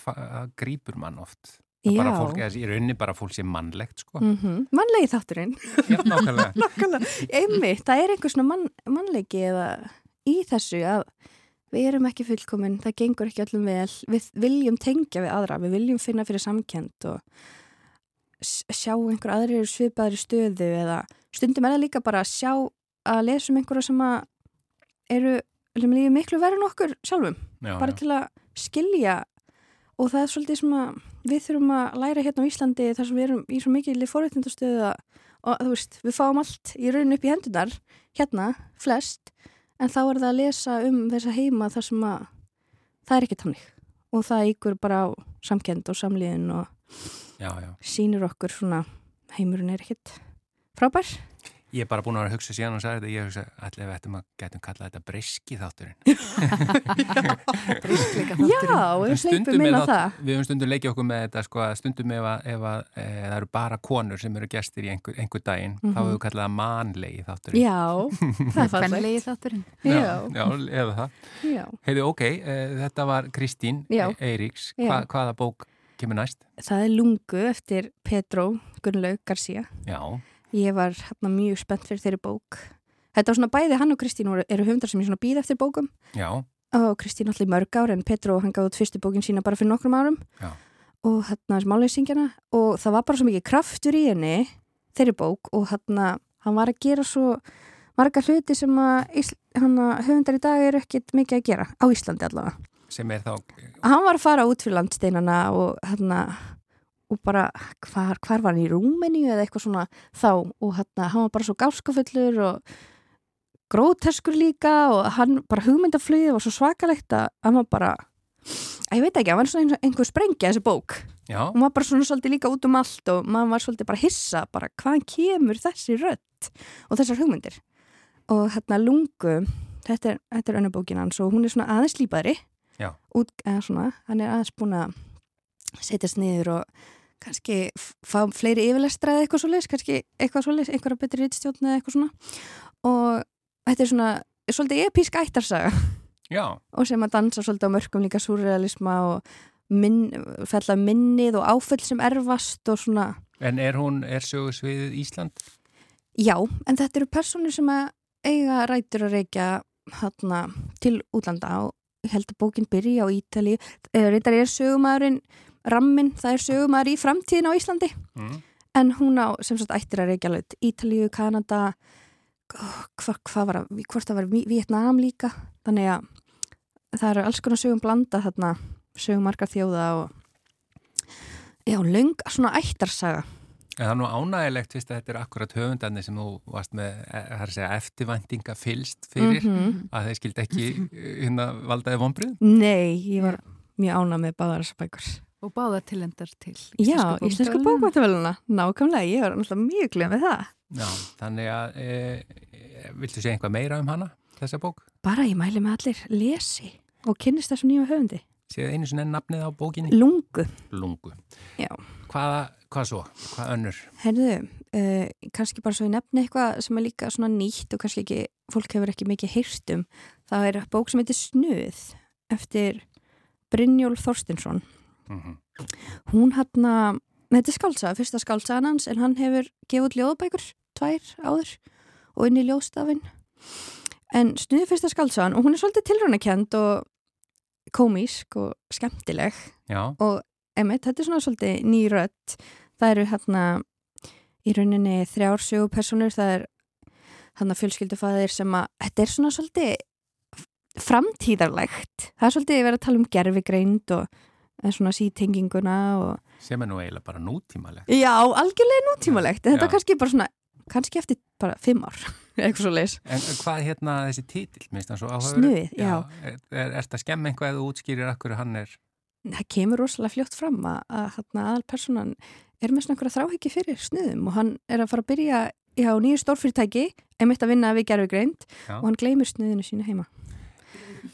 það grýpur mann oft. Bara fólk, í rauninni bara fólk sem mannlegt, sko. mm mannlegi þátturinn, Já, nákvæmlega. <laughs> nákvæmlega, einmitt, það er einhver svona mann, mannlegi eða í þessu að við erum ekki fullkomin, það gengur ekki öllum vel, við viljum tengja við aðra, við viljum finna fyrir samkend og sjá einhver aðrir svipaðri stöðu eða stundum er það líka bara að sjá að lesa um einhverja sem að eru sem lífið miklu verið en okkur sjálfum? Já, bara já. til að skilja. Og það er svolítið sem að við þurfum að læra hérna á Íslandi þar sem við erum í svo mikið fórréttindastöðu að- og þú veist, við fáum allt í rauninu upp í hendunar hérna, flest en þá er það að lesa um þessa heima þar sem að það er ekki tannig og það ykkur bara á samkend og samlíðin og Já, sýnir okkur svona heimurinn er ekkit frábær Ég er bara búin að vera að hugsa síðan og sagði þetta, ég hugsa allir við ættum að getum kallað þetta breski þátturinn. <laughs> Briskleika Já, þátturinn. við En stundum hleypum inn á það. Við höfum stundum leikið okkur með þetta, sko, að stundum ef, að, ef að, e, það eru bara konur sem eru gestir í einhver, einhver daginn, þá hefur við kallað það manlegi þátturinn. Já, <laughs> það er fallegt. Fennlegi þátturinn. Já, já, eða það. já. Heiði, ok, e, þetta var Kristín Já. Eiríks. Já. Hva, hvaða bók kemur næst? Það er lungu eftir Pedro Gunnlaug Garcia. Já, Ég var hérna mjög spennt fyrir þeirri bók. Þetta var svona bæði hann og Kristín eru höfundar sem ég svona býð eftir bókum já, og Kristín allir mörg ár en Pedro hann gáði út fyrstu bókin sína bara fyrir nokkrum árum Já. og hérna þessi málleysingjana og það var bara svo mikið kraftur í henni þeirri bók og hérna hann var að gera svo marga hluti sem að höfundar í dag eru ekkit mikið að gera á Íslandi allavega. sem er þá, Hann var að fara út fyrir landsteinana og hérna og bara hvar, hvar var hann í Rúmeníu eða eitthvað svona þá? Og hérna hann var bara svo gáskafullur og gróteskur líka og hann bara hugmyndaflöðið var svo svakalegt að hann var bara að ég veit ekki, hann var svona einhver sprengja þessi bók. Já, og maður bara svona svolítið líka út um allt og maður var svolítið bara hissa bara hvaðan kemur þessi rödd og þessar hugmyndir? Og hérna lungu þetta er, þetta er önnur bókin hans og hún er svona aðeins lípaðri út, eða svona, hann er aðeins búin að setjast niður og kannski fá fleiri yfirlestra eða eitthvað svoleiðis, kannski eitthvað svoleiðis einhverja betri rittstjórn eða eitthvað svona. Og þetta er svona svolítið epísk ættarsaga. Já, og sem að dansa svolítið á mörgum líka surrealisma og minn, fella minnið og áföll sem erfast og svona, en er hún, er sögusviðið Ísland? já, en þetta eru personur sem að eiga rætur að reykja hana, til útlanda og ég held að bókin byrja á Ítali reyndar er sögumæðurinn rammin, það er sögumæður í framtíðin á Íslandi Mm. en hún á sem sagt ættir að reykja alveg Ítalíu, Kanada hvað hva var það, hvort það var Vi- Vietnam líka, þannig að það eru alls konar sögum blanda þarna sögum margar þjóða og já, löng, svona ættarsaga En það er nú ánægilegt fyrst að þetta er akkurat höfundarnir sem þú varst með e, segja, eftirvæntinga fylst fyrir Mhm. að þeir skildi ekki <laughs> hérna valdaði vonbrið. Nei, ég var mjög ánað með báðar þessar bækur Og báða tilendar til Já, íslensku bókmæntaveluna nákvæmlega, ég var náttúrulega mjög gleð með það Já, þannig að e, e, viltu segja einhvað meira um hana, þessa bók? bara ég mæli með allir lesi og kynnist þessum nýja höfundi Séð einu sinni nafnið á bókinni? Lungu, Lungu. Já. Hvaða, hvað svo? Hvað önnur? herðu uh, kannski bara svo ég nefni eitthvað sem er líka svona nýtt og kannski ekki, fólk hefur ekki mikið heyrt um, það er bók sem heitir Snuð eftir Brynjólf Þorstinsson Mm hún hann að, þetta er skáltsaga, fyrsta skáltsagan hans en hann hefur gefið ljóðbækur tvær áður og inn í ljóðstafinn. En snuði fyrsta skáltsagan og hún er svolítið tilrunakend og komísk og skemmtileg. Já, og emitt, þetta er svona svolítið nýrött það eru hérna í rauninni þrjár sögupersonur það er hann að fjölskyldufæðir sem að þetta er svona svolítið framtíðarlegt. Það er svolítið verið að tala um gerfigreind og eða svona sítenginguna og sem er nú eiginlega bara nútímaleg. já, algjörlega nútímalegt en þetta Já. er kannski bara svona, kannski eftir bara fimm ár, <laughs> eitthvað svo leis En hvað er hérna þessi títill, minnst hann svo áhugaður? Snuðið, já. Er, er, er þetta skemmt eitthvað eða útskýrir akkur hann er? það kemur rosalega fljótt fram að, að þarna aðalpersonan er með svona einhverja þráhyggi fyrir snuðum og hann er að fara að byrja á nýju stórfyrirtæki einmitt að vinna við gerfigreind Já. og hann gleymir snuðinu sínu heima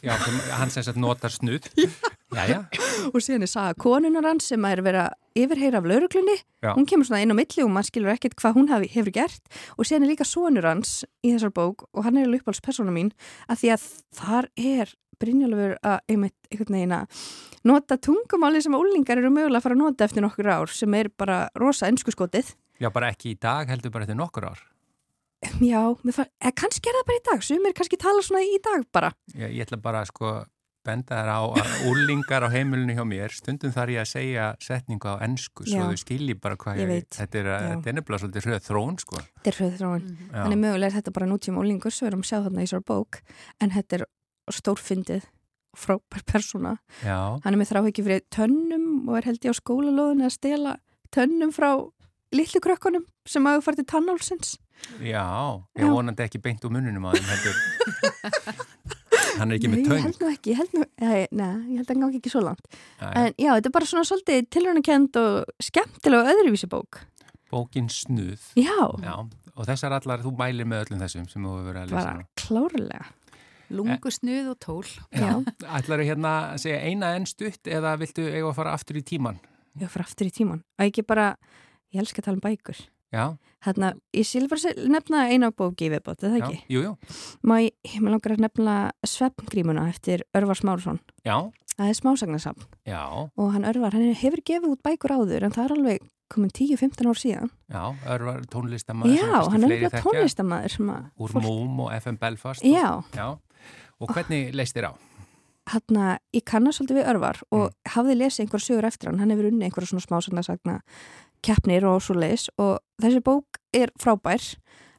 Já, hann sem sagt notar snuð. <laughs> <laughs> Og síðan er saga konunar hans sem er verið að yfirheyra af lauruglunni Já. hún kemur svona inn á milli og maður skilur ekkert hvað hún hafi, hefur gert. Og síðan er líka sonur hans í þessar bók og hann er alveg uppáhaldspersona mín að því að þar er Brynjálfur að einmitt einhvern veginn að nota tungumáli sem að úlingar eru mögulega að fara að nota eftir nokkur ár sem er bara rosa ennsku skotið já, bara ekki í dag, heldur bara eftir nokkur ár. Já, kannski er það bara í dag sumir kannski tala svona í dag bara. Ég, ég ætla bara að sko benda þær á að <laughs> úlingar á heimilinu hjá mér, stundum þar ég að segja setningu á ennsku, svo Já. þau skilji bara hvað Ég veit. þetta er, þetta er nefnilega svolítið hröð þrón, sko. Þetta er hröðþróun Já. Þannig mögulega er þetta bara nútíma úlingur svo erum að sjá þarna í svo bók en þetta er stórfyndið frábær persóna. Já, Hann er með þrá ekki fyrir tönnum og er held ég á skólalóðinu að stela tönnum frá litlu krökkunum sem hafa farið til tannálsins. já, ég vonandi ekki beint úr mununum heldur. <laughs> hann er ekki Nei, með ég töng. held nú ekki, ég held nú, nei, nei, ég held að hann gangi ekki svo langt. Nei, En já, þetta er bara svona svolítið tilhörnakend og skemmtilega öðruvísi bók. Bókin Snuð. Já, Já, og þessar allar, þú mælir með öllum þessum sem þú hefur verið að lesa bara klárlega Lungu snuð og tól. já, Ætlar þú hérna að segja eina enn stutt eða viltu eiga að fara aftur í tíman? ég fyrir aftur í tíman og ekki bara, ég elska að tala um bækur Já, hérna, ég se- nefna eina bóki í viðbót, er það ekki? jú, jú, Má ég, með langar að nefna Svefngrímuna eftir Örvar Smárusson já, það er smásagnarsafn. Já, og hann Örvar, hann hefur gefið út bækur áður en það er alveg komin 10-15 ár síðan. Já, örvar tónlistamæður Já, hann er eitthvað tónlistamæður að Úr fólk- Múm og FM Belfast. Já, Já, og hvernig leist þér á? hann ég kannast svolítið við Örvar og hafði lesið einhver sögur eftir hann, hann hefur unnið einhverja svona smásagnarsagna keppnir og svo leis og þessi bók er frábær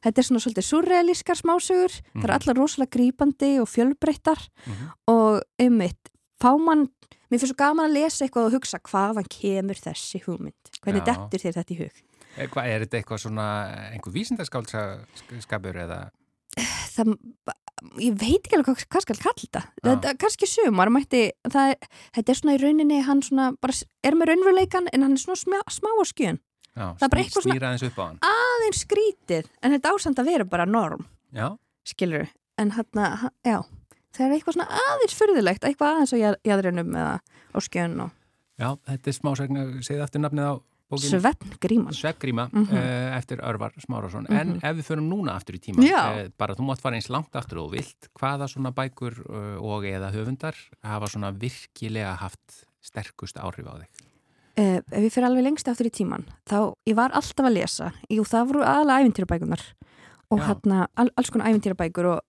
þetta er svona svolítið surrealískar smásögur það er Mhm. allar rosalega grípandi og fjölbreyttar Mhm. og einmitt fá mann, mér finnst svo gaman að lesa eitthvað og hugsa hvaðan kemur þessi hugmynd hvernig dettur þér þetta í hug Er, hvað, er þetta eitthvað svona, einhver vísindaskálskapur eða? það, ég veit ekki alveg hvað, skal kalla þetta. Þetta, kannski sumar mætti það, þetta er svona í rauninni hann svona bara er með raunveruleikan en hann er svona smá, smá á skjön. Já, Það er bara eitthvað svona- aðeins skrítið en þetta ásand að vera bara norm Já, skilur en hann, já það er eitthvað svona aðeins fyrðilegt eitthvað aðeins á jaðrinum eða á skjön og já, þetta er smásagna, segið aftur nafnið á svefngríman Sveggríma Mhm. uh, eftir Örvar Smárásson. En Mhm. ef við förum núna aftur í tíma, Já. bara þú mátt fara eins langt aftur og vilt, hvaða svona bækur uh, og eða höfundar hafa svona virkilega haft sterkust áhrif á þig? Uh, ef ég fyrir alveg lengst aftur í tíman þá ég var alltaf að lesa jú það voru aðalega æfintýrabækunar og hérna all, alls konar æfintýrabækur og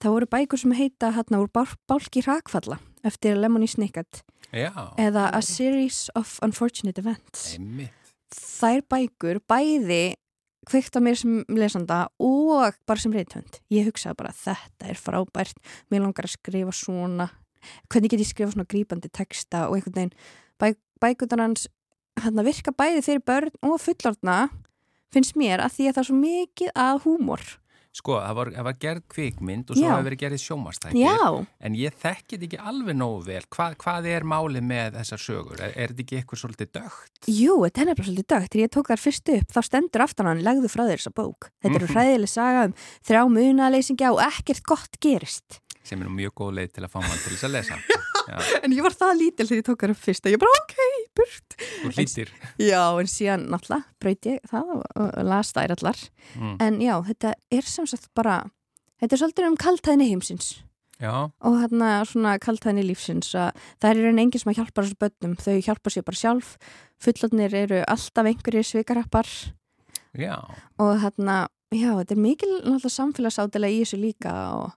það voru bækur sem heita hérna úr bál, Bálki Rakfalla eftir Lemony Snicket Já, eða A Series of Unfortunate Events einmitt. Þær bækur bæði kveikt á mér sem lesanda og bara sem reythönd ég hugsaði bara þetta er frábært. Mér langar að skrifa svona. Hvernig get ég skrifa svona grípandi texta og einhvern veginn bæ, bækunar hans hann virka bæði fyrir börn og fullorðna finnst mér að því að það er svo mikið að húmor Sko, það var, það var gerð kvikmynd og svo hefur verið gerðið sjómastækir. já, En ég þekkit ekki alveg nógu vel. Hva, hvað er málið með þessar sögur? Er, er þetta ekki eitthvað svolítið dögt? jú, þetta er nefnilega svolítið dögt þegar ég tók þar fyrst upp, þá stendur aftan hann legðu frá þér þessa bók, þetta eru Mhm. hræðileg saga um þrjá munaleysingja og ekkert gott gerist Sem er mjög góð leið til að fá mann til þess að lesa. <laughs> En ég var það lítil þegar ég tók þar upp fyrst og ég bara ok, burt. þú hlýttir. Já, en síðan náttúrulega braut ég það og, og las þær allar. Mm. En já, þetta er sem sagt bara, þetta er svolítið um kaltæðni heimsins Já, og hérna svona kaltæðni lífsins að það er í raunin enginn sem að hjálpa þessu börnum, þau hjálpa sér bara sjálf, fullotnir eru alltaf einhverjir svikarappar já. og hérna, já, þetta er mikil samfélagsátilega í þessu líka og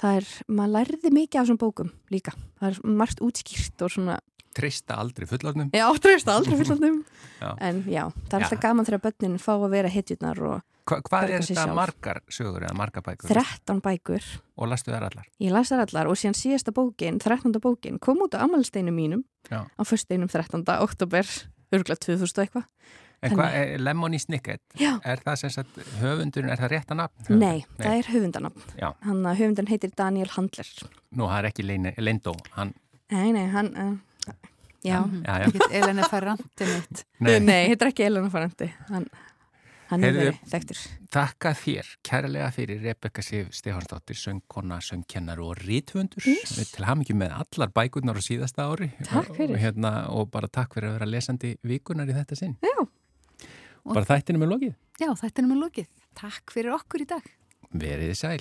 það er, maður lærði mikið af þessum bókum líka, það er margt útskýrt og svona Trista aldrei fullorðnum. Já, treysta aldrei fullandum <laughs> Já. En já, það er Já. alltaf gaman þegar börnin fá að vera hetjurnar og Hva, hvað er þetta margar sögur eða margar bækur? 13 bækur Og lastu þær allar? Ég las þær allar og síðan síðasta bókin, 13. bókin kom út á amalsteinu mínum Já. á fösteinum 13. oktober örgulega 2000 og eitthvað En hvað er Lemony Snicket? Já. Er það sem sagt höfundurinn, er það rétta nafn? Nei, það er höfundanafn Já. Hann að höfundan heitir Daniel Handler Nú, það er ekki Lindó, hann, Nei, nei, hann uh, Já, já, já. Ekkert Elena Ferranti mitt. <laughs> nei, nei heitir ekki Elena Farandi Hann, hann er verið þekktur Takka þér kærlega fyrir Rebecca Sif Stefansdóttir, söngkona, söngkennar og rítvöndur Yes. til ham ekki með allar bækurnar á síðasta ári Takk fyrir. og, hérna, og bara takk fyrir að vera lesandi vikunar í þetta sinn Já. Bara þættinu með lokið Já, þetta er með lókið. Takk fyrir okkur í dag. Verið sæl